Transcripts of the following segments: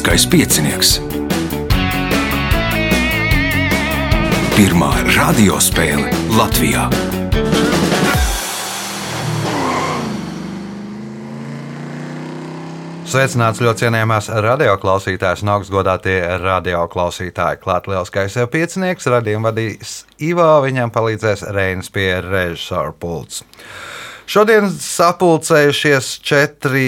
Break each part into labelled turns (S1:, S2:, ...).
S1: Lieliskais piecinieks. Pirmā radiospēle Latvijā.
S2: Sveicināts ļoti cienījamās radioklausītājas un augstgadātie radioklausītāji. Klāt lielskais piecinieks, radījumu vadīs Ivo, viņam palīdzēs Reinas pie režisora pults. Šodien sapulcējušies četri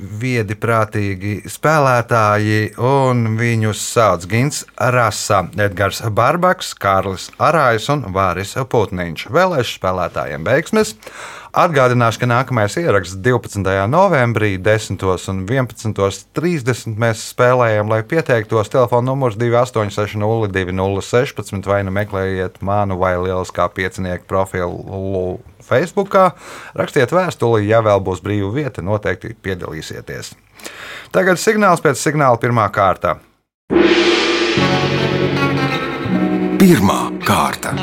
S2: viedi, prātīgi spēlētāji, un viņus sauc Gins Rasa, Edgars Barbaks, Kārlis Arājs un Vāris Putniņš. Vēlēšu spēlētājiem veiksmes! Atgādināšu, ka nākamais ieraksts 12. novembrī, 10. un 11.30 mēs spēlējam, lai pieteiktos. Telefona numurs 2860, 2016, vai nu meklējiet manu vai lieliskā piecinieku profilu Facebook. Rakstiet vēstuli, ja vēl būs brīva vieta, noteikti piedalīsieties. Tagad signāls pēc signāla pirmā kārta.
S1: Pirmā kārta.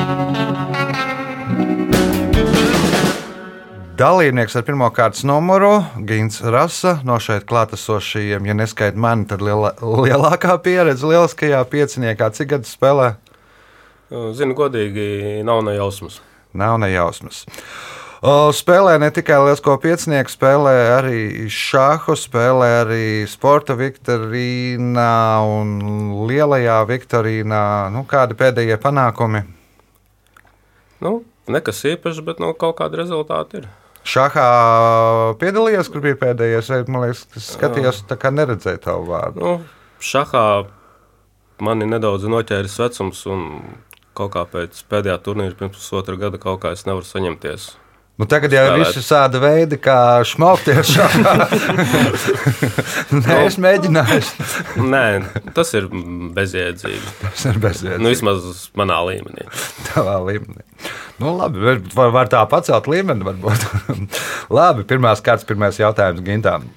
S2: Dalībnieks ar pirmā kārtas numuru - Gins Rasa. No šeit klātesošajiem, ja neskaidrs mani, tad liela, lielākā pieredze lieliskajā pieciniekā. Cik gadus spēlē?
S3: Zinu, godīgi, nav ne jausmas.
S2: Nav ne jausmas. O, spēlē ne tikai lielisko piecinieku, spēlē arī šāhu, spēlē arī sporta viktorīnā un lielajā viktorīnā. Nu, kādi pēdējie panākumi?
S3: Nu, nekas īpašs, bet nu, kaut kāda rezultāta ir.
S2: Šahā piedalījies, kur bija pēdējais reizes. Man liekas, skatījos, tā kā neredzēju tavu vārdu.
S3: Nu, šahā mani nedaudz noķēris vecums, un kaut kā pēc pēdējā turnīra, pirms pusotra gada, kaut kā es nevaru saņemties.
S2: Nu, tagad jau ir visi tādi veidi, kā šmaukties šādā. Nē, es mēģināju.
S3: Nē, tas ir bezjēdzīgi.
S2: Tas ir bezjēdzīgi.
S3: Nu, vismaz manā līmenī.
S2: Tavā līmenī. Nu, labi, var, var tā pacelt līmeni, varbūt. labi, pirmās kārtas, pirmais jautājums Gintām.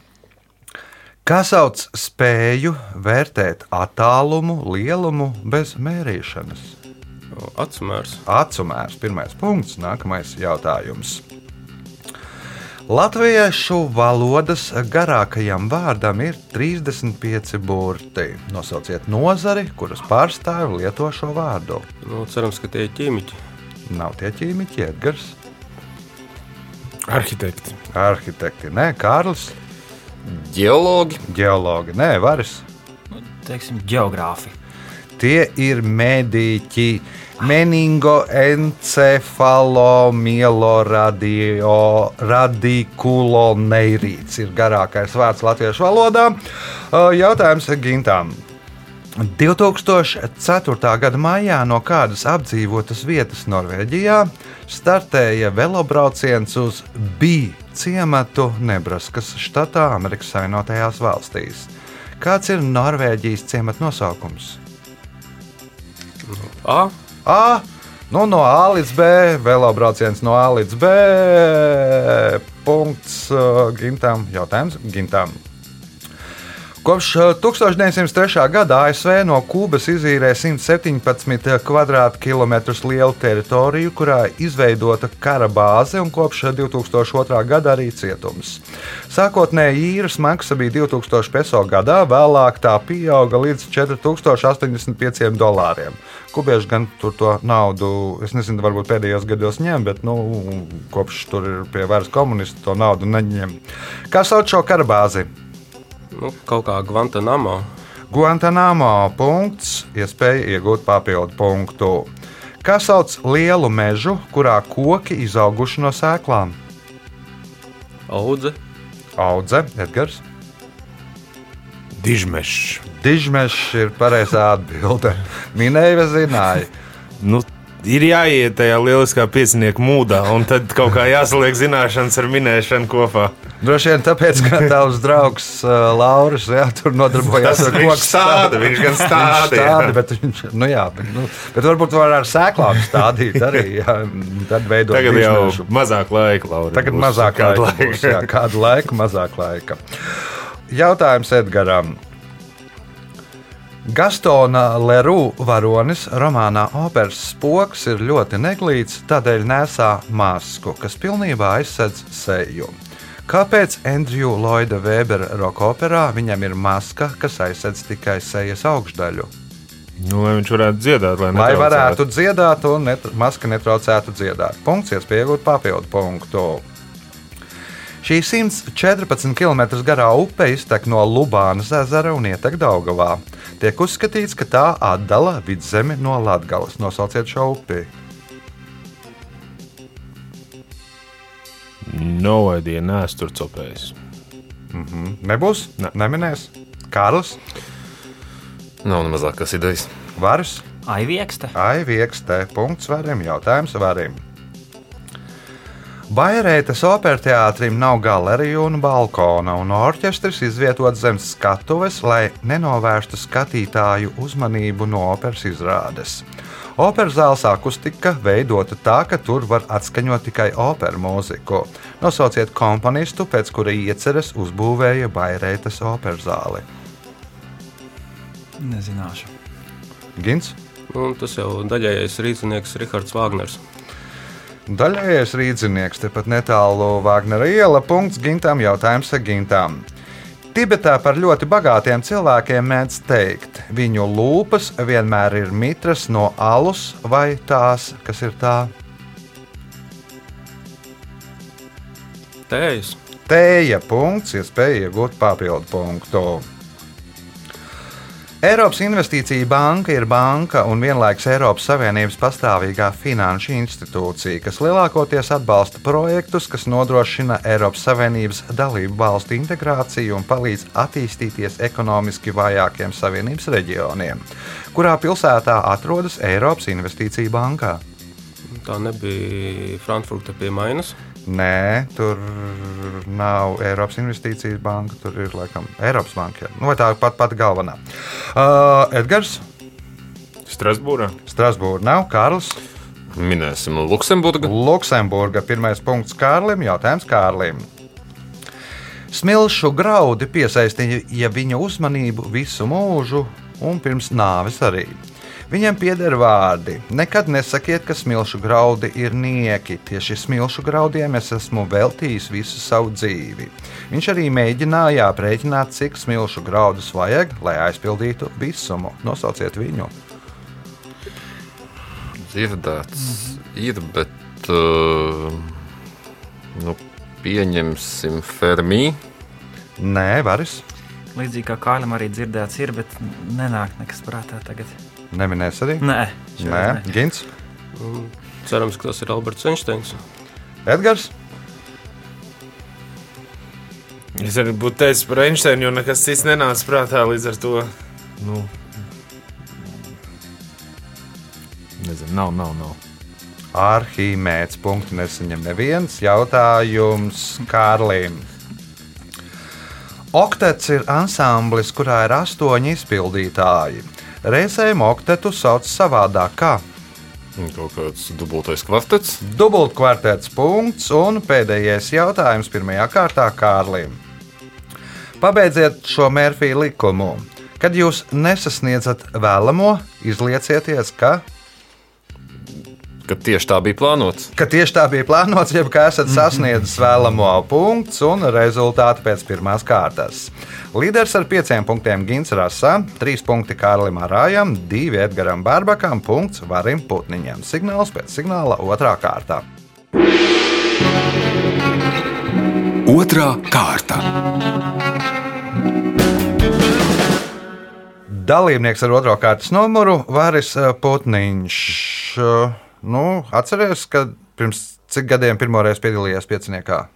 S2: Kā sauc spēju vērtēt attālumu, lielumu bez mērīšanas?
S3: Acumērs.
S2: Acumērs, pirmais punkts, nākamais jautājums. Latviešu valodas garākajam vārdam ir 35 burti. Nosauciet nozari, kuras pārstāvi lieto šo vārdu.
S3: Nu, cerams, ka tie ir ķīmiķi.
S2: Nav tie ķīmiķi, Edgars.
S4: Arhitekti.
S2: Arhitekti, nē, Kārlis.
S5: Geologi.
S2: Geologi, nē, Varis.
S6: Teiksim, geogrāfi.
S2: Tie ir mediķi. Meningoencefalomieloradikuloneitrīts ir garākais vārds latviešu valodā. Jautājums Gintām. 2004. gada maijā no kādas apdzīvotas vietas Norvēģijā startēja velobrauciens uz Biju ciematu Nebraskas štatā, Amerikas Savienotajās valstīs. Kāds ir Norvēģijas ciemata nosaukums?
S3: A.
S2: A. Nu, no A līdz B, velobrauciens no A līdz B. Punkts uh, Gintam. Jautājums Gintam. Kopš 1903. gada ASV no Kubas izīrē 117 km2 lielu teritoriju, kurā izveidota kara bāze un kopš 2002. gada arī cietums. Sākotnēji īres maksa bija 2000 peso gadā, vēlāk tā pieauga līdz 4085 dolāriem. Kubieši gan tur to naudu, es nezinu, varbūt pēdējos gados ņem, bet nu, kopš tur ir pie varas komunisti, to naudu neņem. Kā sauc šo kara bāzi?
S3: Nu, kaut kā Guantanamo.
S2: Guantanamo punkts, iespēja iegūt papildu punktu. Kā sauc lielu mežu, kurā koki izauguši no sēklām?
S3: Audze.
S2: Audze, Edgars.
S4: Dižmešs.
S2: Dižmešs ir pareizā atbilde. Minēja, zināja.
S4: Nu, ir jāiet tajā lieliskā piecinieku mūdā, un tad kaut kā jāsaliek zināšanas ar minēšanu kopā.
S2: Droši vien tāpēc, ka tavs draugs uh, Lauris jā, tur nodarbojās ar koku
S4: stāda, viņš gan stāda,
S2: Viņš stāda, bet, viņš, nu, jā, bet, nu, bet varbūt var ar sēklām stādīt arī. Jā, tad veidot
S4: Tagad jau
S2: dižmešu.
S4: mazāk laika, Laura.
S2: Tagad
S4: būs.
S2: mazāk
S4: Kādu
S2: laika. Būs, jā, kādu laiku, mazāk laika. Jautājums Edgaram. Gastona Leru varonis romānā Operas spoks ir ļoti neglīts, tādēļ nesā masku, kas pilnībā aizsedz seju. Kāpēc Andriju Lloyda Webera roka operā viņam ir maska, kas aizsedz tikai sejas augšdaļu?
S4: Nu, lai viņš varētu dziedāt, lai,
S2: Lai varētu dziedāt, un net, maska netraucētu dziedāt. Punkts, iegūt papildu punktu. Šī 114 km garā upe iztek no Lubānas ezera un ietek Daugavā. Tiek uzskatīts, ka tā atdala vidzemi no Latgales. Nosauciet šo upi.
S4: No idea, neesmu tur copējis.
S2: Nebūs?
S4: Ne.
S2: Neminēs. Kārlis,
S5: Nav ne mazākās idejas.
S2: Vārs,
S6: Aiviekste.
S2: Aiviekste, punkts varim, jautājums varim. Bairētas operteātrim nav galeriju un balkona, un orķestris izvietots zem skatuves, lai nenovērstu skatītāju uzmanību no operas izrādes. Operas zāles akustika veidota tā, ka tur var atskaņot tikai operas mūziku. Nosauciet komponistu, pēc kura ieceres uzbūvēja Bairētas operas zāli.
S6: Nezināšu.
S2: Gins?
S3: Nu, tas jau daļējais rīznieks Rihards Vāgners.
S2: Daļējais rīznieks, tepat netālu Vāgnera iela, punkts Gintam, jautājums Gintam. Tibetā par ļoti bagātiem cilvēkiem mēdz teikt, viņu lūpas vienmēr ir mitras no alus vai tās, kas ir tā
S3: Tējas.
S2: tēja punkts, iespēja iegūt papildu punktu. Eiropas Investīcija banka ir banka un vienlaikus Eiropas Savienības pastāvīgā finanšu institūcija, kas lielākoties atbalsta projektus, kas nodrošina Eiropas Savienības dalību valstu integrāciju un palīdz attīstīties ekonomiski vājākiem Savienības reģioniem. Kurā pilsētā atrodas Eiropas Investīcija bankā?
S3: Tā nebija Frankfurta pie Mainas.
S2: Nē, tur nav Eiropas Investīcijas banka. Tur ir laikam Eiropas banka. Nu, vai tā ir pat pati galvenā? Uh, Edgars,
S4: Strasbūrā.
S2: Strasbūrā nav Kārlis.
S5: Minēsim Luksemburgu.
S2: Luksemburga pirmais punkts Kārlim. Jautājums Kārlim. Smilšu graudi piesaistīja viņa uzmanību visu mūžu un pirms nāves arī. Viņam pieder vārdi. Nekad nesakiet, ka smilšu graudi ir nieki. Tieši smilšu graudiem es esmu veltījis visu savu dzīvi. Viņš arī mēģināja aprēķināt, cik smilšu graudus vajag, lai aizpildītu visumu. Nosauciet viņu.
S5: Dzirdēts ir, bet uh, nu, pieņemsim Fermī.
S2: Nē, Varis.
S6: Līdzīgi kā Kālim arī dzirdēts, ir, bet nenāk nekas prātā tagad.
S2: Neminēs arī.
S6: Nē,
S2: Nē. Gins.
S3: Cerams, ka tas ir Alberts Einsteins.
S2: Edgars.
S4: Es arī būtu teicis par Einsteinu, jo nekas cits nenāca prātā līdz ar to. Nu, nezinu, nav, nav. nav.
S2: Arhīmēts. Punktu nesaņem neviens jautājums Kārlim. Oktets ir ansamblis, kurā ir astoņi izpildītāji. Reizēm oktetu sauc savādāk kā
S5: Kaut kāds dubultais kvartets.
S2: dubultkvartets punkts un pēdējais jautājums pirmajā kārtā Kārlim. Pabeidziet šo Mērfija likumu. Kad jūs nesasniedzat vēlamo, izliecieties, ka
S5: Ka tieši tā bija plānots.
S2: ka tieši tā bija plānots, jeb ka esat sasniedzis vēlamo punktu un rezultātu pēc pirmās kārtas. Līderis ar pieciem punktiem Gins Rasa, trīs punkti Kārlim Arājam, divi Edgaram Bārbakam, punkts Varim Putniņam. Signāls pēc signāla otrā kārta.
S1: Otra kārta.
S2: Dalībnieks ar otro kārtas numuru Varis eh, Putniņš. Nu, atceries, ka pirms cik gadiem pirmoreiz piedalījās pieciniekā?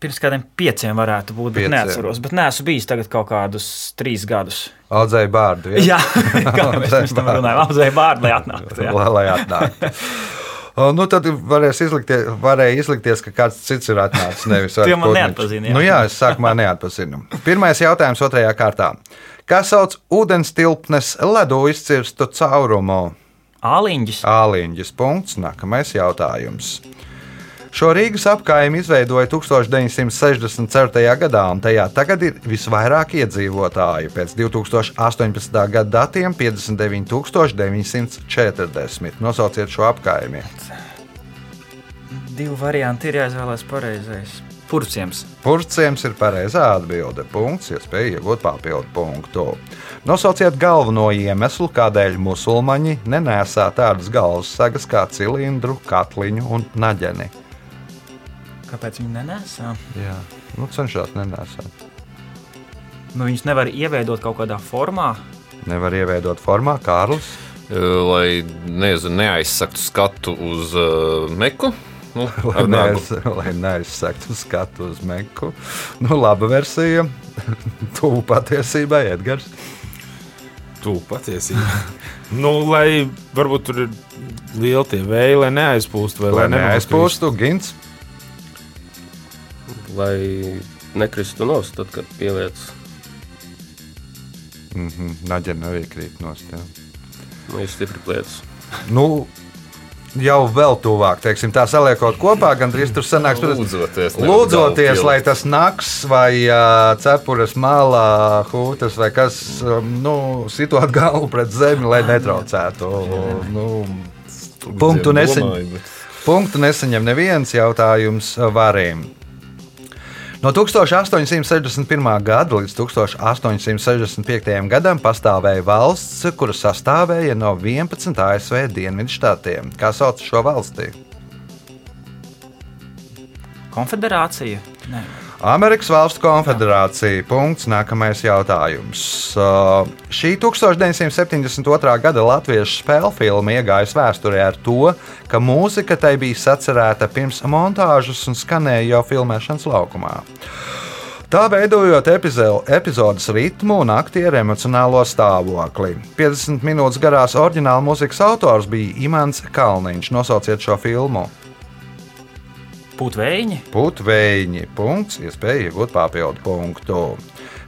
S6: Pirms kādiem pieciem varētu būt, bet
S2: Pieciem.
S6: neatceros. Bet neesmu bijis tagad kaut kādus trīs gadus.
S2: Audzēja bārdu.
S6: Jā, kā mēs tam runājām, apzēju vārdu, lai atnāktu. jā.
S2: lai, lai atnāktu. Nu, tad izlikties, varēja izlikties, ka kāds cits ir atnācis.
S6: Jau man
S2: Putniņš.
S6: jā.
S2: Nu, jā, es sākumā neatpazinu. Pirmais jautājums otrajā kārtā. Kā sauc ūdens tilpnes ledu izcirstu caurumu?
S6: Āliņģis.
S2: Āliņģis punkts. Nākamais jautājums. Šo Rīgas apgājumu izveidoja 1964. gadā, un tajā tagad ir visvairāk iedzīvotāju. Pēc 2018. gada datiem 59,940. Nosauciet šo apgājumu.
S6: Divi varianti ir jāizvēlās pareizais. Purciems.
S2: Purciems ir pareizā atbilde. Punkts, iespēja iegūt papildu punktu. Nosauciet galveno iemeslu, kādēļ musulmaņi nenēsā tādas galvas sagas kā cilindru, katliņu un naģeni.
S6: Kāpēc viņi nenēsā?
S2: Jā, nu, cenšas nenēsāt.
S6: Nu, viņus nevar ieveidot kaut kādā formā.
S2: Nevar ieveidot formā, Kārlis.
S5: Lai nezinu, neaizsaktu skatu uz uh, meku. Nu,
S2: Lai, neaiz, lai neaizsaktu skatu uz meku. Nu, laba versija. Tuvu patiesībai, Edgars.
S4: Tu patiesībā. nu, lai varbūt tur ir lieli tie vēji, lai neaizpūstu vai
S2: Lai
S4: lai
S2: neaizpūstu gins.
S3: Lai nekristu nost, tad, kad pieliec
S2: Mm -hmm. Naģena arī krīt nost. Jā.
S3: nu, ir stipri plietas.
S2: Nu, jau vēl tuvāk, teiksim, tā saliekot kopā, gandrīz tur sanāks.
S5: Lūdzoties,
S2: Lūdzoties, lai tas naks vai cepures malā, hūtas vai kas, nu, situēt galvu pret zemi, lai netraucētu. Nu, punktu,
S5: bet-
S2: punktu nesaņem neviens jautājums varim. No 1861. gada līdz 1865. gadam pastāvēja valsts, kura sastāvēja no 11 ASV dienvidštatiem. Kā sauc šo valsti?
S6: Konfederācija? Nē.
S2: Amerikas Valstu Konfederācija. Punkts. Nākamais jautājums. Uh, šī 1972. gada latviešu spēļu filma iegājas vēsturē ar to, ka mūzika tai bija sacerēta pirms montāžas un skanēja jau filmēšanas laukumā. Tā veidojot epizo- epizodes ritmu un aktieru emocionālo stāvokli. 50 minūtes garās oriģināla mūzikas autors bija Imants Kalniņš. Nosauciet šo filmu.
S6: Putvējiņi?
S2: Putvējiņi. Punkts, iespēja iegūt papildu punktu.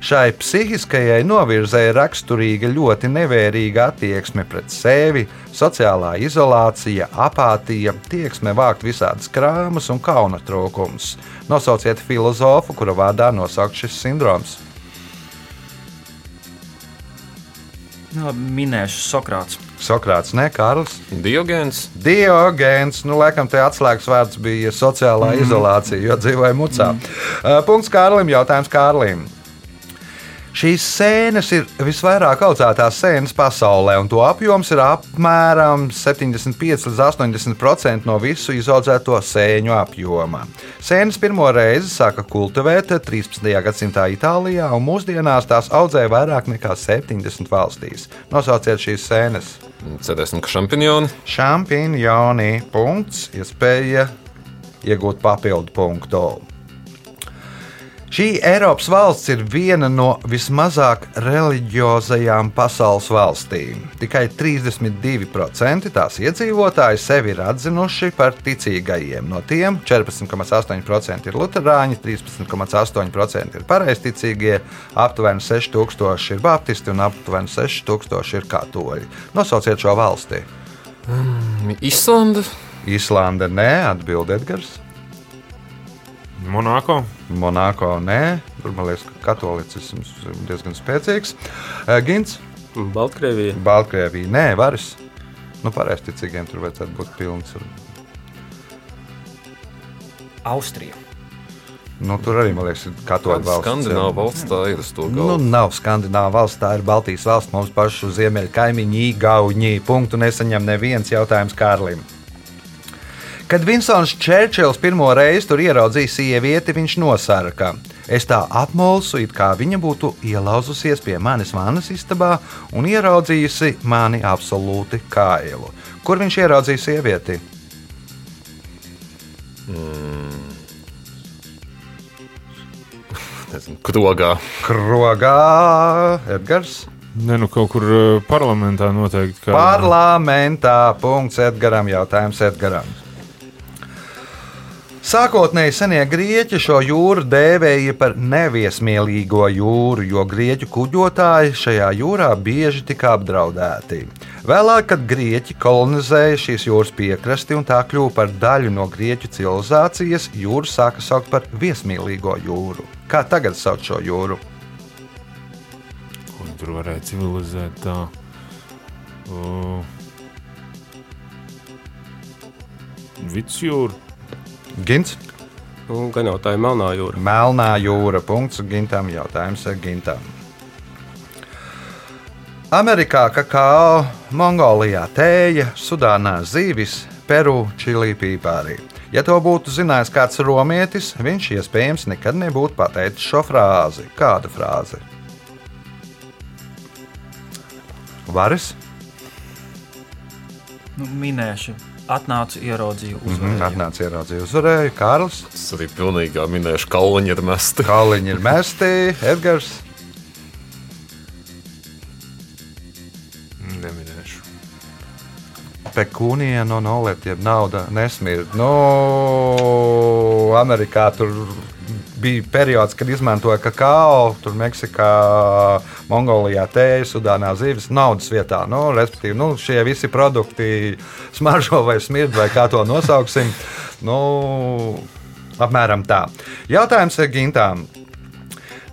S2: Šai psihiskajai novirzēji raksturīga ļoti nevērīga attieksme pret sevi, sociālā izolācija, apātija, tieksme vākt visādas krāmas un kauna trūkums. Nosauciet filozofu, kura vārdā nosaukt šis sindroms.
S6: Labi, minēšu Sokrāts.
S2: Sokrāts, ne Kārls.
S5: Diogēns.
S2: Diogēns, nu, laikam, te atslēgas vārds bija sociālā mm. izolācija, jo dzīvoja mucā. Mm. Punkts Kārlim, jautājums Kārlim. Šīs sēnes ir visvairāk audzētās sēnes pasaulē, un to apjoms ir apmēram 75 līdz 80% no visu izaudzēto sēņu apjoma. Sēnes pirmo reizi sāka kultivēt 13. gadsimtā Itālijā, un mūsdienās tās audzēja vairāk nekā 70 valstīs. Nosauciet šīs sēnes.
S5: Cerēsim, ka šampiņoni.
S2: Šampiņoni. Punkts. Iespēja iegūt papildu punktu. Šī Eiropas valsts ir viena no vismazāk reliģiozajām pasaules valstīm. Tikai 32% tās iedzīvotāji sevi ir atzinuši par ticīgajiem. No tiem 14,8% ir luterāņi, 13,8% ir pareizticīgie, aptuveni 6000 ir baptisti un aptuveni 6000 ir katoļi. Nosauciet šo valsti.
S5: Islanda.
S2: Īslanda nē, atbild Edgars.
S4: Monako.
S2: Monako nē, tur man liekas, ka katolicisms ir diezgan spēcīgs. Eh, Gins,
S3: Baltkrievija.
S2: Baltkrievija, nē, varas. Nu, pareizticīgiem tur vajadzētu būt pilns.
S6: Austrija.
S2: Nu, tur arī, man liekas, ir katoļu valsts.
S5: Skandināva valsts tā ir
S2: Nu, nav skandināva valsts, tā ir Baltijas valsts. Mums pašu ziemeļu kaimiņi, Igauni. Punktu nesaņem neviens jautājums Kārlim. Kad Vinsons Čērčils pirmo reizi tur ieraudzīja sievieti, viņš nosarka. Es tā apmulsu, it kā viņa būtu ielauzusies pie manis vannas istabā un ieraudzījusi mani absolūti kailu. Kur viņš ieraudzīja sievieti?
S5: Nezinu, Krogā.
S2: Krogā, Edgars.
S4: Ne, nu kaut kur uh, parlamentā noteikti. Kā...
S2: Parlamentā. Punkts Edgaram. Jautājums Edgaram. Sākotnēji senie grieķi šo jūru dēvēja par neviesmīlīgo jūru, jo grieķu kuģotāji šajā jūrā bieži tika apdraudēti. Vēlāk, kad grieķi kolonizēja šīs jūras piekrasti un tā kļuva par daļu no grieķu civilizācijas, jūru sāka saukt par viesmīlīgo jūru. Kā tagad sauc šo jūru?
S4: Ko tur varēja civilizēt tā? Uh... Vidusjūra.
S2: Gins,
S3: Nu, gan jau tā ir Melnā jūra.
S2: Melnā jūra. Punkts Gintam. Jautājums Gintam. Amerikā kakao, Mongolijā tēja, Sudānā zīvis, Peru čili pīpārī. Ja to būtu zinājis kāds romietis, viņš iespējams nekad nebūtu pateicis šo frāzi. Kādu frāzi? Varis?
S6: Nu, minēšu, atnācu, ieraudzīju, uzvarēju.
S2: Atnāca ieraudzījis, uzvarēja Kārlis.
S5: Es arī pilnīgi minēšu, ka kalniņi ir mesti.
S2: Kalniņi ir mesti, Edgars.
S4: Neminēšu.
S2: Pekūnija no nolēt, jeb nauda nesmird. Nu, Amerikā tur bija periods, kad izmantoja kakao, tur Meksikā, Mongolijā tēju, Sudānā zīves naudas vietā. Nu, respektīvi, nu, šie visi produkti smaržo vai smird, vai kā to nosauksim. Nu, apmēram tā. Jautājums ir gintām.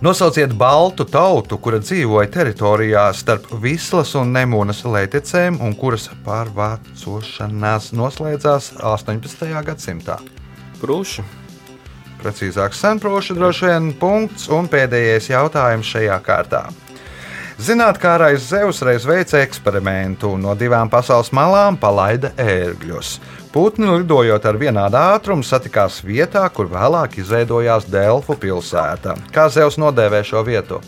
S2: Nosauciet baltu tautu, kura dzīvoja teritorijā starp Vislas un Nemunas lētecēm un kuras pārvācošanās noslēdzās 18. gadsimtā.
S3: Prūši.
S2: Precīzāk, senproši droši vien punkts un pēdējais jautājums šajā kārtā. Zinātnēkārais Zeus reiz veica eksperimentu un no divām pasaules malām palaida ērgļus. Putni lidojot ar vienādu ātrumu satikās vietā, kur vēlāk izveidojās Delfu pilsēta. Kā Zeus nodēvē šo vietu?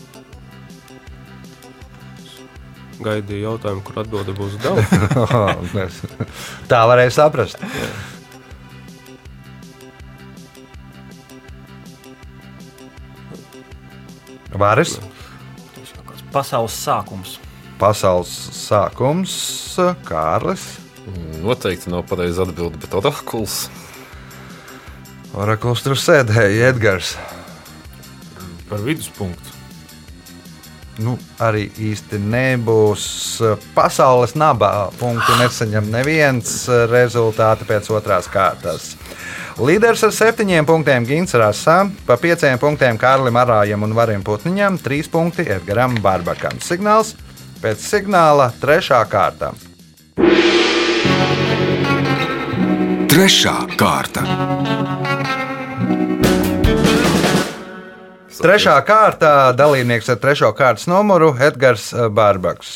S3: Gaidīju jautājumu, kur atbilde būs dala.
S2: Tā varēja saprast. Vāris,
S6: Pasaules sākums.
S2: pasaules sākums, Kārlis,
S5: Noteikti nav pareiza atbilde, bet orakuls.
S2: Orakuls tur sēdēja, Edgars.
S4: Par viduspunktu.
S2: Nu, arī īsti nebūs pasaules nabā. Punktu nesaņem neviens rezultāti pēc otrās kārtas. Līderis ar septiņiem punktiem Gins Rasā, pa pieciem punktiem Kārlim Arājam un Varim Putniņam, trīs punkti Edgaram Barbakam. Signāls pēc signāla trešā kārta.
S1: Trešā kārta.
S2: Trešā kārta dalībnieks ar trešo kārtas numuru Edgars Bārbaks.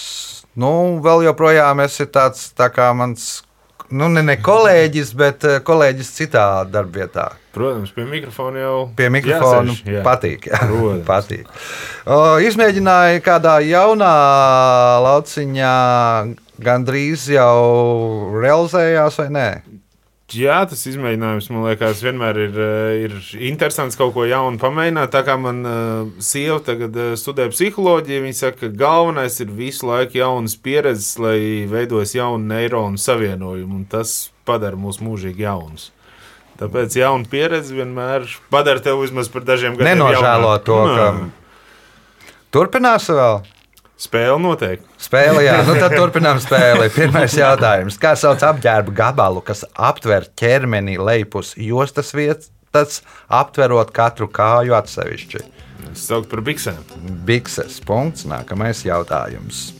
S2: Nu, vēl joprojām esi tāds tā kā mans, nu, ne, ne kolēģis, bet eh, kolēģis citā darbvietā.
S4: Protams, pie mikrofona jau.
S2: Pie mikrofona
S4: jāsēž, jā.
S2: patīk. Jā,
S4: Protams.
S2: patīk. O, izmēģināju kādā jaunā lauciņā, gandrīz jau realizējās vai nē?
S4: Jā, tas izmēģinājums man liekas, vienmēr ir, eh, ir interesants kaut ko jaunu pamēģināt. Tā kā man uh, sieva tagad uh, studē psiholoģiju, viņa saka, ka galvenais ir visu laiku jaunas pieredzes, lai veidojas jaunu neironu savienojumu, un tas padara mūs mūžīgi jaunus. Tāpēc jauna pieredze vienmēr padara tevi vismaz par dažiem gadiem.
S2: Nenožēlo to, ka turpinās vēl.
S4: Spēle noteikti.
S2: Spēle, jā, nu tad turpinām spēli. Pirmais jautājums. Kā sauc apģērba gabalu, kas aptver ķermeni lejpus jostas vietas, aptverot katru kāju atsevišķi?
S4: Es saucu par biksēm.
S2: Bikses. Punkts. Nākamais jautājums.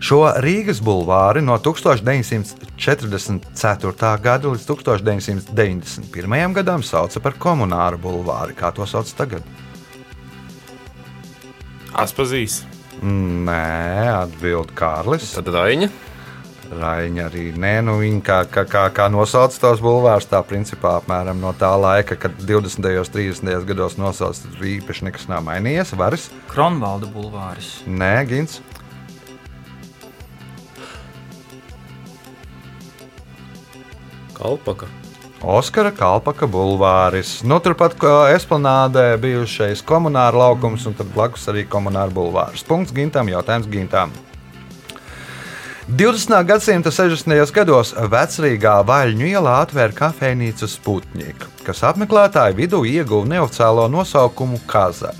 S2: Šo Rīgas bulvāri no 1944. gada līdz 1991. gadam sauca par komunāru bulvāri. Kā to sauc tagad?
S4: Aspazīs.
S2: Nē, atbild Kārlis.
S5: Tad Raina.
S2: Raņa arī nē, nu viņa kā, kā, kā, kā nosauca tos bulvārus, tā principā apmēram no tā laika, kad 20. un 30. gados nosauca, tur īpaši nekas nav mainījies. Varis?
S6: Kronvalda bulvāris.
S2: Nē, Gins.
S3: Kalpaka.
S2: Oskara Kalpaka bulvāris. Nu, turpat esplanādē bijušais komunāra laukums, un tad blakus arī komunāra bulvāris. Punkts Gintam, jautājums Gintam. 20. gadsimta 60. gados vecrīgā Vaļņu ielā atvēra kafejnīcu Sputņika, kas apmeklētāju vidū ieguva neoficiālo nosaukumu Kaza.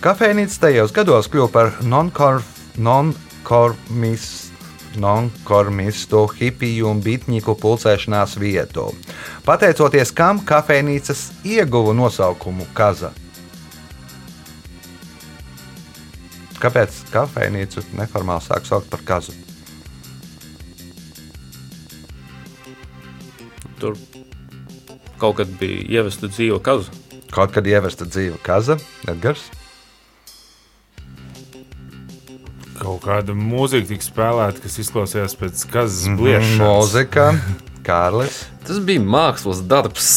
S2: Kafejnīca tajos gados kļuva par nonkonformistu nonkonformistu, hipiju un bitņiku pulcēšanās vietu. Pateicoties kam kafejnīcas ieguva nosaukumu Kaza. Kāpēc kafejnīcu neformāli sāk saukt par kazu?
S3: Tur kaut kad bija ievesta dzīva kaza.
S2: Kaut kad ievesta dzīva kaza, Edgars.
S4: Kaut kāda mūzika tika spēlēta, kas izklausījās pēc
S2: Mhm,
S4: kazas bliešanas.
S2: Mūzika, Kārlis.
S5: Tas bija mākslas darbs.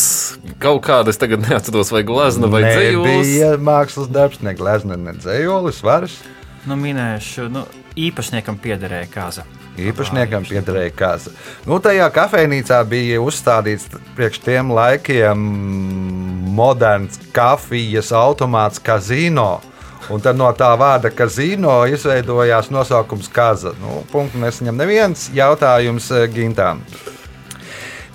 S5: Kaut kāda es tagad neatceros, vai glezna vai dzīvos.
S2: Nebija mākslas darbs, ne glezna, ne varas.
S6: Nu, minēšu, nu, īpašniekam piederēja kāza.
S2: Īpašniekam piederēja kāza. Nu, tajā kafejnīcā bija uzstādīts priekš tiem laikiem moderns kafijas automāts kazino. Un tad no tā vārda kazino izveidojās nosaukums Kaza. Nu, punktu nesaņem neviens jautājums eh, Gintām.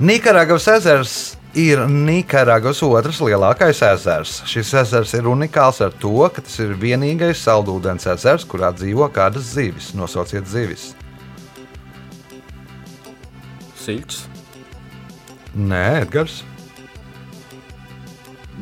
S2: Nikaragvas ezers ir Nikaragvas otrs lielākais ezers. Šis ezers ir unikāls ar to, ka tas ir vienīgais saldūdens ezers, kurā dzīvo kādas zivis. Nosauciet zivis.
S3: Siļķis.
S2: Nē, Edgars.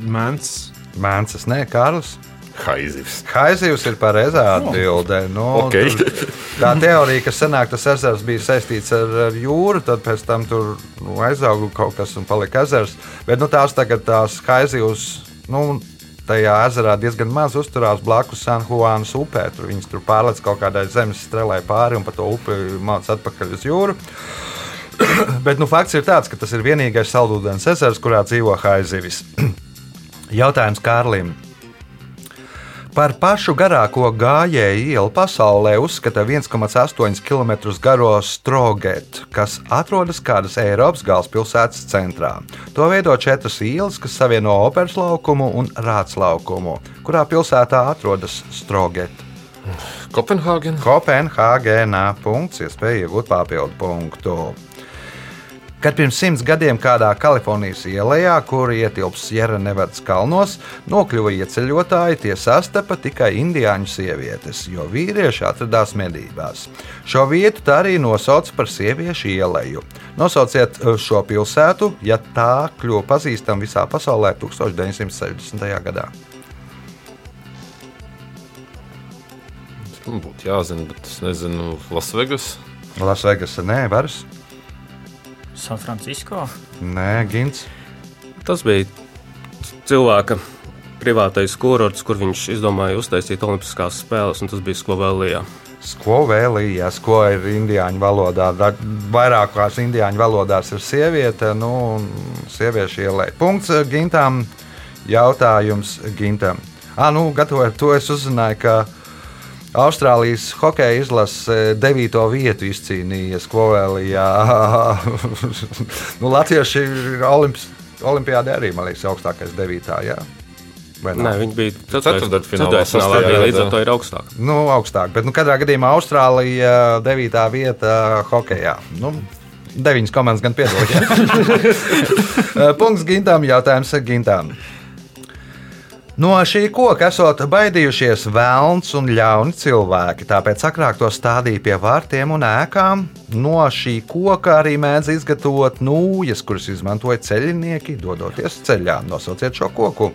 S4: Mans.
S2: Mēnesis, nē, Kārlis.
S5: Haizivs.
S2: Haizivs ir pareizā atbildē. Nu,
S5: Ok.
S2: tur- tā teorija, ka senāk tas ezers bija saistīts ar, ar jūru, tad pēc tam tur nu, aizauga kaut kas un palika ezers. Bet nu, tās tagad tās haizivs. Nu, Tajā ezerā diezgan maz uzturās blakus San Juanas upē. Tur viņas tur pārlec kaut kādai zemes strēlē pāri un pa to upi mācās atpakaļ uz jūru. Bet nu, fakts ir tāds, ka tas ir vienīgais saldūdens ezers, kurā dzīvo haizivis. Jautājums Kārlim. Par pašu garāko gājēju ielu pasaulē uzskata 1,8 km garo Strogetu, kas atrodas kādas Eiropas galvaspilsētas centrā. To veido četras ielas, kas savieno operas laukumu un rāts laukumu, kurā pilsētā atrodas Strogeta.
S5: Kopenhāgen.
S2: Kopenhāgenā punkts, iespēja iegūt papildu punktu. Kad pirms simts gadiem kādā Kalifornijas ielā, kur ietilps Sierra Nevadas kalnos, nokļuva ieceļotāji, tie sastapa tikai indiāņu sievietes, jo vīrieši atradās medībās. Šo vietu tā arī nosauca par sieviešu ieleju. Nosauciet eh, šo pilsētu, ja tā kļuva pazīstama visā pasaulē 1960. gadā.
S5: Man būtu jāzina, bet es nezinu, Lasvegas.
S2: Lasvegas, nē, varas,
S6: San Francisco.
S2: nē, Gins.
S3: Tas bija cilvēka privātais kurorts, kur viņš izdomāja uztaisīt Olimpiskās spēles, un tas bija Sklovelijā.
S2: Skovēlījās, ko ir indiāņu valodā. Vairākās indiāņu valodās ir sieviete, nu, un sieviešu ielai. Punkts eh, Gintām. Jautājums Gintam. Ah, nu, gatavojot to, es uzzināju, ka Austrālijas hokeja izlase 9. vietu izcīnīja Skovēlijā. nu, Latvieši ir olimps, olimpiādē arī, man liekas, augstākais 9. Jā.
S3: Nē, viņi bija
S5: Ceturtdaļfinālā,
S3: ceturtdaļfinālā, līdz ar to ir augstāk.
S2: Nu, augstāk, bet nu, katrā gadījumā Austrālija 9. vieta hokeja. Nu, Deviņas komandas gan piedalījās. Punkts Gintam, jautājums Gintam. No šī koka esot baidījušies vēlns un ļauni cilvēki, tāpēc agrāk to stādīja pie vārtiem un ēkām. No šī koka arī mēdz izgatavot nūjas, kuras izmantoja ceļinieki, dodoties ceļā. Nosauciet šo koku.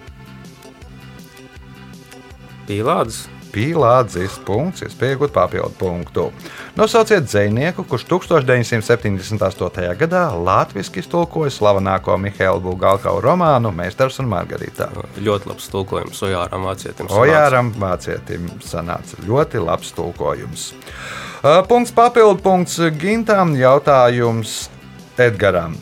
S3: Pīlādes.
S2: Pīlādzis punkts, iespēja iegūt papildu punktu. Nosauciet dzinieku, kurš 1978. gadā latviešu iztulkoja slavenāko Mihaila Bulgāru romānu Meistars un Margarita.
S3: Ļoti labs tulkojums Ojāram Vācietim.
S2: Ojāram Vācietim sanāca ļoti labs tulkojums. Uh, Punkts papildu punkts Gintam, jautājums Edgaram.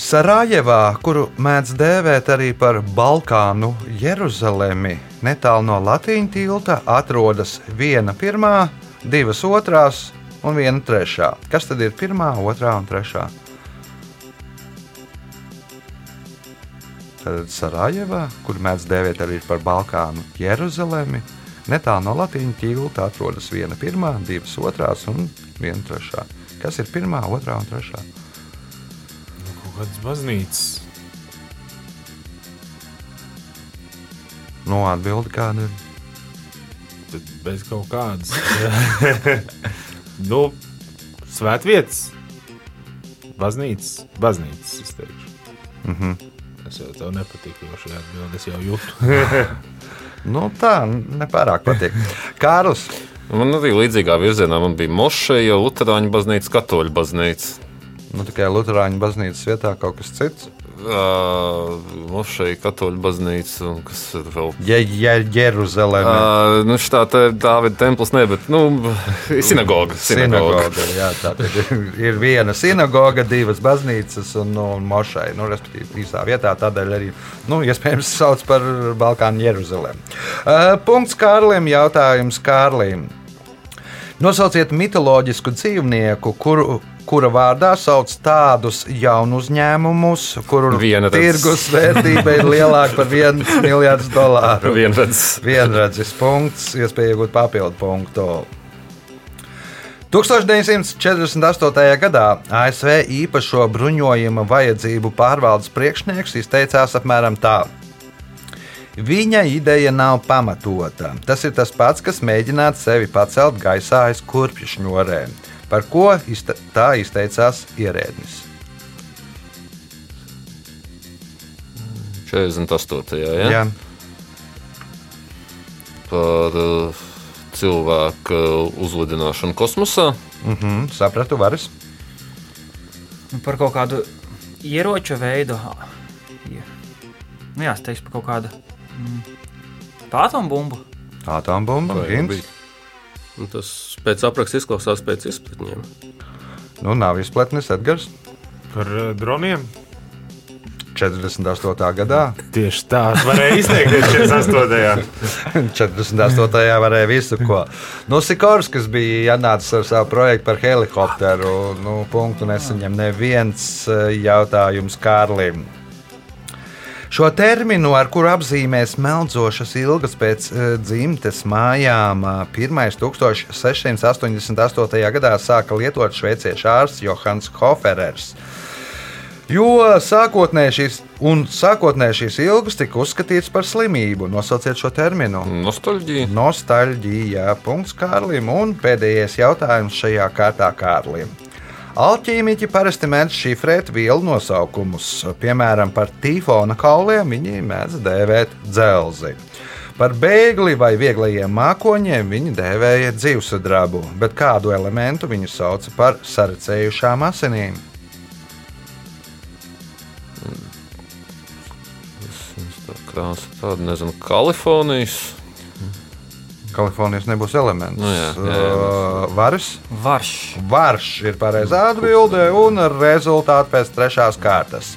S2: Sarajevā, kuru mēdz dēvēt arī par Balkānu Jeruzalemi, netālu no Latvijas tilta, atrodas viena pirmā, divas otrās un viena trešā. Kas tad ir pirmā, otrā un trešā? Tad Sarajevā, kur mēdz dēvēt arī par Balkānu Jeruzalemi, netālu no Latvijas tilta atrodas viena pirmā, divas otrās un viena trešā. Kas ir pirmā, otrā un trešā?
S4: Kādas baznīcas.
S2: No atbildi kāda ir.
S4: Tad bez kaut kādas. nu, svētvietas. Baznīcas. Baznīcas, es teikšu.
S2: Mm -hmm.
S4: Es jau tev nepatīk, jo šī atbilde es jau jūtu.
S2: Nu, tā nepārāk patīk. Kārlis,
S5: Man arī līdzīgā virzienā man bija Mošeja, Lutāņu baznīca, Katoļu baznīca.
S2: Nu, tikai Lutāņu baznīcas vietā kaut kas cits.
S5: Uh, Mošeja, katoļu baznīca un kas ir vēl.
S2: Jeruzaleme.
S5: Uh, nu, šitā te Dāvida templis, ne, bet, nu, sinagoga. Sinagoga.
S2: Sinagoga, jā, tā ir, ir viena sinagoga, divas baznīcas un, nu, un mošai. Nu, respektīvi, īsā vietā tādēļ arī, nu, iespējams, sauc par Balkānu Jeruzalemi. Uh, punkts Kārlim, jautājums Kārlim. Nosauciet mitoloģisku dzīvnieku, kuru, kura vārdā sauc tādus jaunu uzņēmumus, kuru
S5: Vienrads.
S2: tirgus vērtība ir lielāka par 1 miljardu dolāru.
S5: Vienredzes.
S2: Vienredzes punkts, iespēja iegūt papildu punktu. 1948. gadā ASV īpašo bruņojuma vajadzību pārvaldes priekšnieks izteicās apmēram tā. Viņa ideja nav pamatota. Tas ir tas pats, kas mēģināt sevi pacelt gaisā aiz kurpju šņurēm. Par ko tā izteicās ierēdnis?
S5: 48. Ja?
S2: Jā,
S5: Par uh, cilvēku uzlidināšanu kosmosā.
S2: mhm, sapratu, varas.
S6: Nu, par kaut kādu ieroču veidu. Ja. Nu, jā, es teikšu par kaut kādu mm, atombumbu.
S2: Atombumba, Gins.
S3: Un Tas pēc apraksta izklausās pēc izpratņiem.
S2: Nu, nav izplatnes Edgars.
S4: Par uh, droniem.
S2: 48. gadā.
S4: Tieši tā, varēja izteikties 48.
S2: 48. varēja visu, ko. Nu, Sikors, kas bija ienācis ar savu projektu par helikopteru, nu, punktu nesaņem neviens eh, jautājums Kārlim. Šo terminu, ar kuru apzīmēs meldzošas ilgas pēc uh, dzimtes mājām, pirmais 1688. gadā sāka lietot šveiciešu ārsts Johans Hoferers. Jo sākotnēji šīs, un sākotnēji šīs ilgas tika uzskatītas par slimību. Nosauciet šo terminu.
S5: Nostalģija.
S2: Nostalģija. Punkts Kārlim. Un pēdējais jautājums šajā kārtā Kārlim. Alķīmiķi parasti mēdz šifrēt vielu nosaukumus. Piemēram, par tīfona kauliem viņi mēdz dēvēt dzelzi. Par bēgli vai vieglajiem mākoņiem viņi dēvēja dzīvesudrabu, bet kādu elementu viņi sauca par sarecējušām asinīm.
S5: Krāsa tāda, nezinu, Kalifornijas.
S2: Kalifornijas nebūs elements.
S5: Nu jā, jā, jā.
S2: Uh, Varas.
S6: Varš.
S2: Varš ir pareizā atbilde un rezultāti pēc trešās kārtas.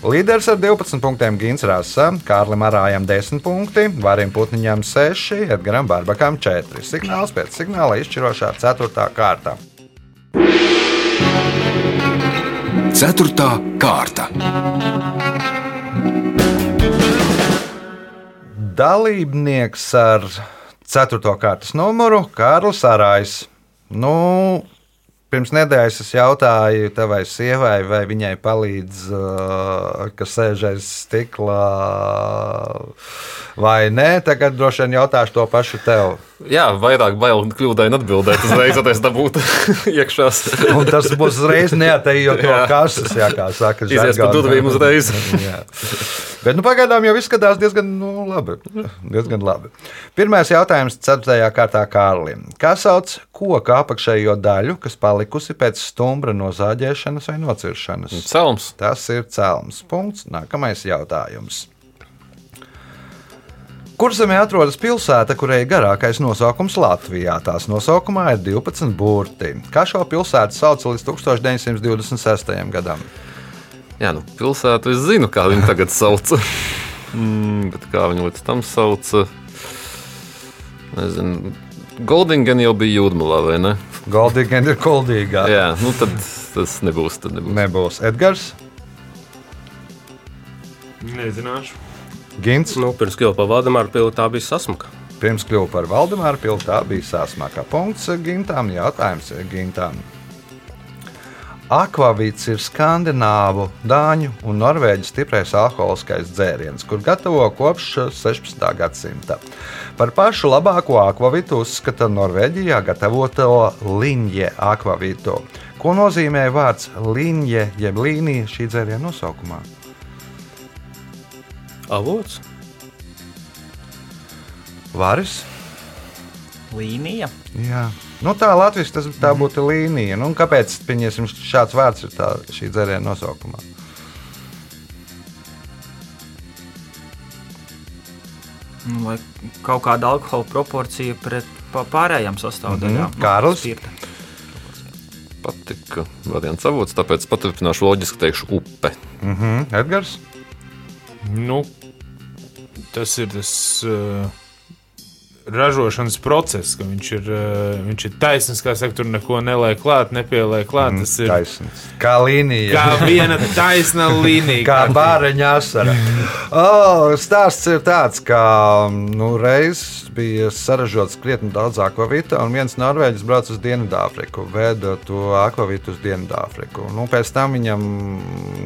S2: Līderis ar 12 punktiem Gins Rasa, Kārlim Arājam 10 punkti, Varim Putniņam 6, Edgaram Barbakam 4. Signāls pēc signāla izšķirošā 4. kārta.
S1: Ceturtā kārta.
S2: Dalībnieks ar 4. kārtas numuru Kārlis Arājs. Nu, pirms nedēļas es jautāju tavai sievai, vai viņai palīdz, uh, kas sēž aiz stikla, vai nē. Tagad droši vien jautāšu to pašu tev.
S5: Jā, vairāk bail kļūdaini atbildēt, uzreiz tas dabūtu iekšā.
S2: Un tas būs uzreiz neatejot no kases, jā, kā saka.
S5: Izies pa durvīm uzreiz.
S2: Bet nu, pagaidām jau izskatās diezgan nu, labi. diezgan labi. Pirmais jautājums ceturtajā kārtā Kārlim. Kā sauc koku apakšējo daļu, kas palikusi pēc stumbra nozāģēšanas vai nociršanas?
S5: Celms.
S2: Tas ir cēlums. Punkts. Nākamais jautājums. Kurzemē atrodas pilsēta, kurai ir garākais nosaukums Latvijā. Tās nosaukumā ir 12 burti. Kā šo pilsētu sauc līdz 1926. gadam?
S5: Jā, nu, pilsētu es zinu, kā viņi tagad sauc. mm, bet kā viņi līdz tam sauc? Nezinu. Goldingen jau bija jūrmalā, vai ne?
S2: Goldīga ir koldīgā.
S5: Jā, nu tad tas nebūs. Tad nebūs.
S2: Nebūs Edgars,
S4: Nezināšu.
S2: Gins.
S3: Nu, pirms kļuva par Valdemāru pili, tā bija sasmuka.
S2: Pirms kļuva par Valdemāru pilsētu, tā bija sāsmākā punkts Gintām. Jautājums Gintām. Akvavīts ir skandināvu, dāņu un norvēģu stiprais alkoholiskais dzēriens, kur gatavo kopš 16. gadsimta. Par pašu labāko akvavitu uzskata Norvēģijā gatavoto līnija akvavitu. Ko nozīmē vārds līnija jeb līnija šī dzēriena nosaukumā?
S3: Avots.
S2: Varis?
S6: Līnija.
S2: Jā. Nu, tā Latvijas tas, tā būtu līnija. Nu, kāpēc šāds vārds ir tā, šī dzēriena nosaukumā?
S6: Nu, Vai kaut kāda alkohola proporcija pret pārējām sastāvdaļām?
S2: Mhm. Kārlis?
S6: spirta.
S5: Patika variants avots, tāpēc paturpināšu loģiski teikšu upe.
S2: Mhm. Edgars?
S4: Nu, tas ir tas uh, ražošanas process, ka viņš ir, uh, viņš ir taisnīgs, kā saka, tur neko neliek klāt, nepieliek klāt. Tas ir
S2: Taisnība. Kā līnija.
S4: kā viena taisna līnija.
S2: Kā bāriņa asara. Oh, stāsts ir tāds, ka nu, reiz bija saražots krietni daudz akvavīta, un viens norvēģis brauca uz Dienvidāfriku, veda to akvavītu uz Dienvidāfriku. Nu, pēc tam viņam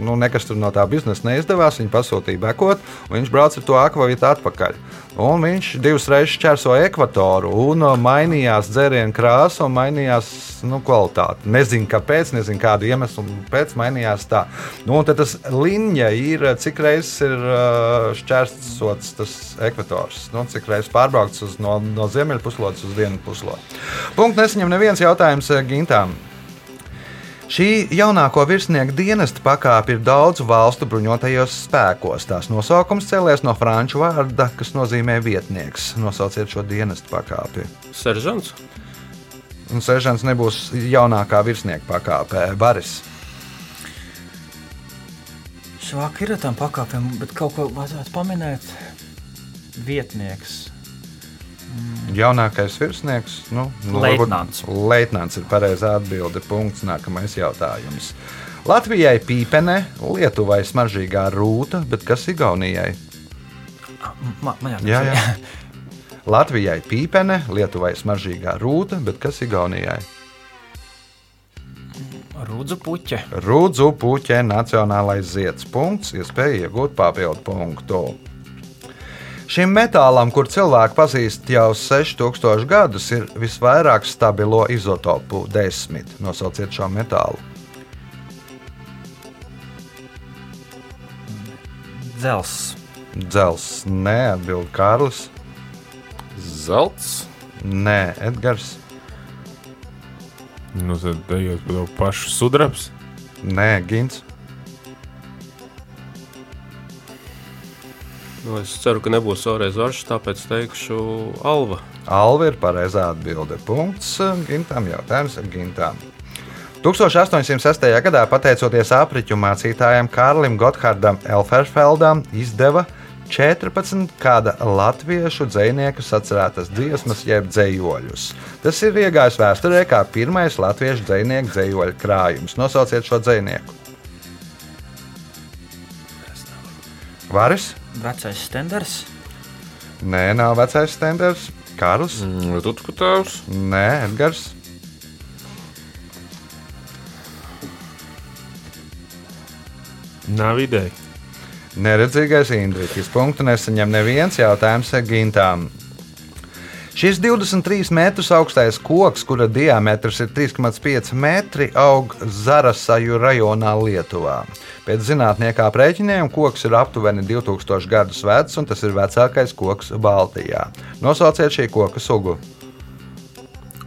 S2: nu, nekas tur no tā biznesa neizdevās, viņa pasūtīja bekot, un viņš brauca ar to akvavītu atpakaļ. Un viņš divas reizes čērso ekvatoru, un uh, mainījās dzērienu krāsa un mainījās nu, kvalitāte. Nezinu, kāpēc, nezinu, kādu iemeslu pēc mainījās tā. Nu, tad tas līnija ir, cik reizes ir uh, šķērsots tas ekvators, nu, cik reizes pārbraukts uz, no, no ziemeļpuslodes uz dienvidu puslodi. Punkts nesaņem neviens jautājums uh, Gintām. Šī jaunāko virsnieku dienesta pakāpe ir daudzu valstu bruņotajos spēkos. Tās nosaukums cēlies no franču vārda, kas nozīmē vietnieks. Nosauciet šo dienesta pakāpi.
S3: Seržants.
S2: Un seržants nebūs jaunākā virsnieka pakāpē. Baris.
S6: Švāk ir ar tām pakāpēm, bet kaut ko vajadzētu pamanīt. Vietnieks.
S2: Jaunākais virsnieks, nu, nu,
S6: Leitnants.
S2: varbūt Leitnants ir pareizā atbilde. Punkts. Nākamais jautājums. Latvijai pīpene, Lietuvai smaržīgā rūta, bet kas Igaunijai?
S6: Ma, man
S2: Jā, jā. Latvijai pīpene, Lietuvai smaržīgā rūta, bet kas Igaunijai?
S6: Rūdzu puķe.
S2: Rūdzu puķē nacionālais zieds. Punkts, iespēja iegūt papildu punktu. Šim metālam, kur cilvēki pazīst jau 6000 gadus, ir visvairāk stabilo izotopu - 10. Nosauciet šo metālu.
S6: Dzels.
S2: Dzels, nē, atbild Kārlis.
S5: Zelts,
S2: Nē, Edgars.
S4: Nu, tad ejot pa to pašu sudrabs.
S2: Nē, Gins.
S3: Nu, es ceru, ka nebūs vēlreiz varš, tāpēc teikšu Alva.
S2: Alva ir pareizā atbilde. Punkts Gintam. Jautājums Gintam. 1806. gadā, pateicoties apriņķu mācītājam Kārlim Gotthardam Elferfeldam, izdeva 14 kāda latviešu dzinieku sacerētas dziesmas, jeb dzējoļus. Tas ir iegājis vēsturē kā pirmais latviešu dzinieku dzējoļu krājums. Nosauciet šo dzinieku. Varis?
S6: Vecais stenders.
S2: Nē, nav vecais stenders. Kārls?
S5: mm, Rutku tēvs,
S2: Nē, Edgars.
S4: Nav ideja.
S2: Neredzīgais Indriķis. Punktu nesaņem neviens jautājums Gintām. Šis 23 metrus augstais koks, kura diametrs ir 3,5 metri, aug Zarasaju rajonā Lietuvā. Pēc zinātnieka aprēķiniem koks ir aptuveni 2000 gadus vecs, un tas ir vecākais koks Baltijā. Nosauciet šī koka sugu.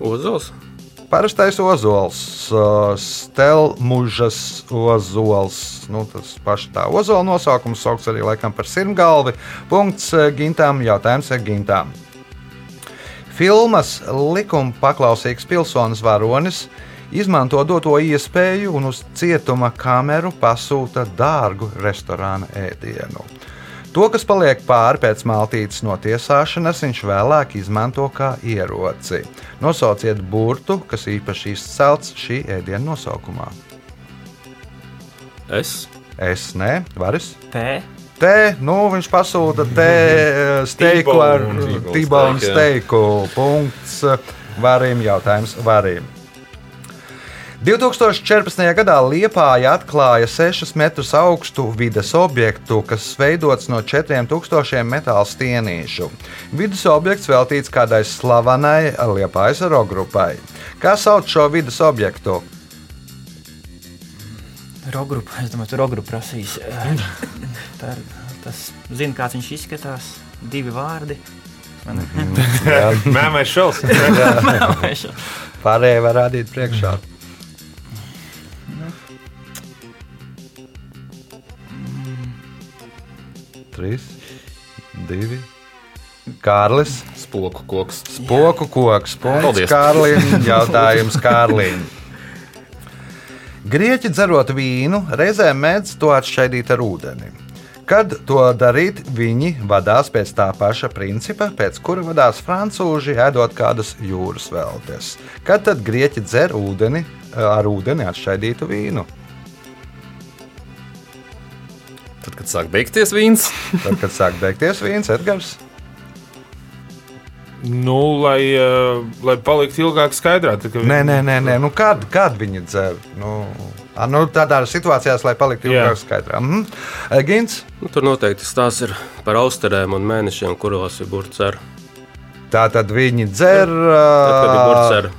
S3: Ozols.
S2: Parastais ozols, uh, stelmužas ozols. Nu, tas pats tā ozola nosaukums sauc arī laikam par sirmgalvi. Punkts uh, gintām, jautājums ar gintām. Filmas likuma paklausīgs pilsonis varonis izmanto doto iespēju un uz cietuma kameru pasūta dārgu restorāna ēdienu. To, kas paliek pāri pēc maltītes notiesāšanas, viņš vēlāk izmanto kā ieroci. Nosauciet burtu, kas īpaši izcelts šī ēdiena nosaukumā.
S3: Es.
S2: Es ne, varas.
S6: P.
S2: Te, nu, viņš pasūta te steiku ar
S5: jā.
S2: steiku. Punkts varim, jautājums varim. 2014. gadā Liepāja atklāja 6 metrus augstu vidas objektu, kas veidots no 4000 metāla stienīšu. Vidas objekts veltīts kādai slavenai Liepājas rogrupai. Kā sauc šo vidas objektu?
S6: Rogrupa. Es domāju, tu rogrupu prasīs. Tā ir, tas zina, kāds viņš izskatās. Divi vārdi. Man-
S4: Mēmais šals.
S2: Pārējie var rādīt priekšā. Trīs, divi. Kārlis,
S5: Spoku koks.
S2: spoku koks, punkts
S5: Paldies.
S2: Kārlim, jautājums Kārlim. Grieķi dzerot vīnu, reizēm mēdz to atšķaidīt ar ūdeni. Kad to darīt, viņi vadās pēc tā paša principa, pēc kura vadās francūži, ēdot kādas jūras veltes. Kad tad grieķi dzer ūdeni, ar ūdeni atšķaidītu vīnu?
S5: Tad, kad sāk beigties vīns,
S2: Tad, kad sāk beigties vīns, Edgars.
S4: Nu, lai, uh, lai paliktu ilgāk skaidrā. tad,
S2: Nē, nē, nē, nē. Nu, kad, kad viņi dzer? Nu, nu, tādās situācijās, lai paliktu
S4: Jā.
S2: ilgāk skaidrā. Mhm. Gins,
S3: Nu, tur noteikti stāsts ir par austerēm un mēnešiem, kuros ir burts ar.
S2: tā tad viņi dzer.
S3: Tad, kad ir burts ar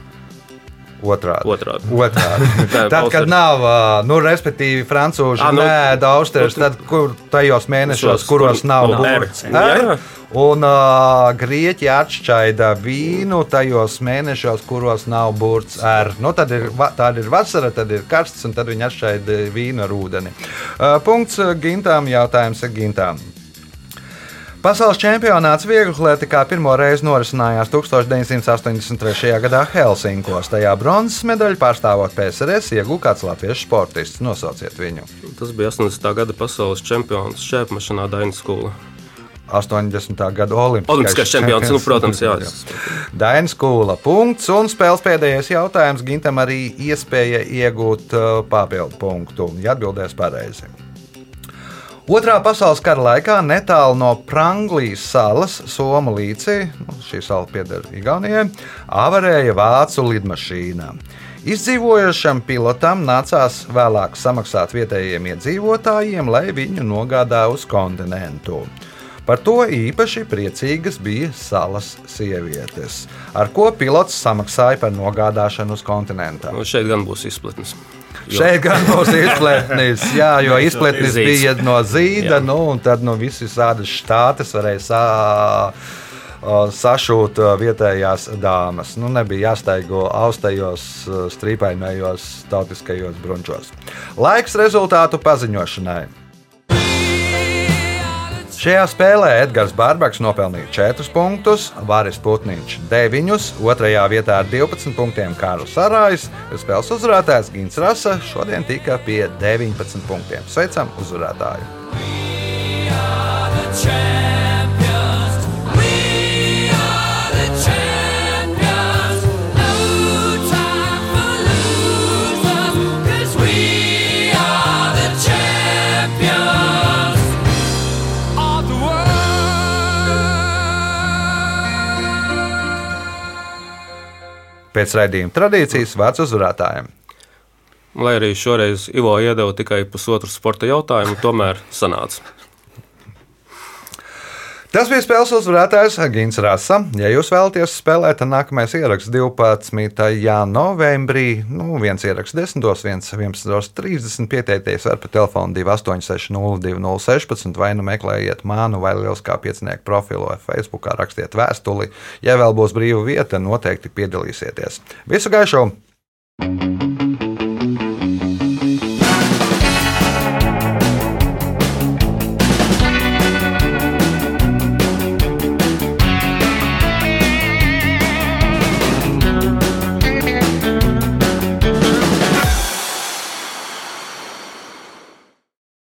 S2: Otrādi.
S3: Otrādi.
S2: Otrādi. Tad, kad nav, nu, respektīvi, frančūži
S3: Ā, nu,
S2: nē, austeres,
S3: nu,
S2: tad kur tajos mēnešos,
S3: šos,
S2: kuros
S3: kur-
S2: nav
S3: nu. Jā, jā.
S2: Un uh, grieķi atšķaida vīnu tajos mēnešos, kuros nav burts ar. Nu, tad ir, tāda ir vasara, tad ir karsts, un tad viņi atšķaida vīnu ar ūdeni. Uh, punkts gintām, jautājums ir gintām. Pasaules čempionāts vieglatlētikā pirmo reizi norisinājās 1983. gadā Helsinkos. Tajā bronzas medaļu pārstāvot PSRS iegūta kāds latviešu sportists. Nosauciet viņu.
S3: Tas bija 80. gada pasaules čempions šķērsmašīnā Dainas skola.
S2: 80. gada Olimpiskais,
S3: Olimpiskais čempions, nu, protams, jā.
S2: Dainas Kūla. Punkts un spēles pēdējais jautājums. Gintam arī iespēja iegūt uh, papildu punktu, ja atbildēs pareizi. Otrā pasaules kara laikā netālu no Pranglijas salas, Somu līcī, nu, šī sala pieder Igaunijai, avarēja vācu lidmašīna. Izdzīvojušam pilotam nācās vēlāk samaksāt vietējiem iedzīvotājiem, lai viņu nogādā uz kontinentu. Par to īpaši priecīgas bija salas sievietes, ar ko pilots samaksāja par nogādāšanu uz kontinentu.
S3: Nu, šeit gan būs izplatnes. Jo-
S2: Šeit gan būs izplatnis, jā, jo izplatnis bija no zīda,
S3: Jā.
S2: nu, un tad no visas tādas štātes varēja sā, sašūt vietējās dāmas. Nu, nebija jāstaigo austajos, strīpainajos tautiskajos brunčos. Laiks rezultātu paziņošanai. Šajā spēlē Edgars Bārbaks nopelnīja 4 punktus, Vāris Putniņš 9, 2. vietā ar 12 punktiem Kārlis Arājs. Spēles uzvarētājs Gins Rasa šodien tika pie 19 punktiem. Sveicam uzvarētāju!
S7: champions.
S2: Pēc raidījuma tradīcijas vārds uzvarētājiem.
S3: Lai arī šoreiz Ivo iedeva tikai pusotru sporta jautājumu, tomēr sanāca.
S2: Tas bija spēles uzvarētājs Gins Rasa. Ja jūs vēlaties spēlēt, tad nākamais ieraksts 12. novembrī. Nu, viens ieraksts 10, viens 11.30. Pieteikties var pa telefonu 28602016 vai nu meklējiet manu vai lieliskā piecinieku profilu vai Facebook, rakstiet vēstuli. Ja vēl būs brīva vieta, noteikti piedalīsieties. Visu gaišu!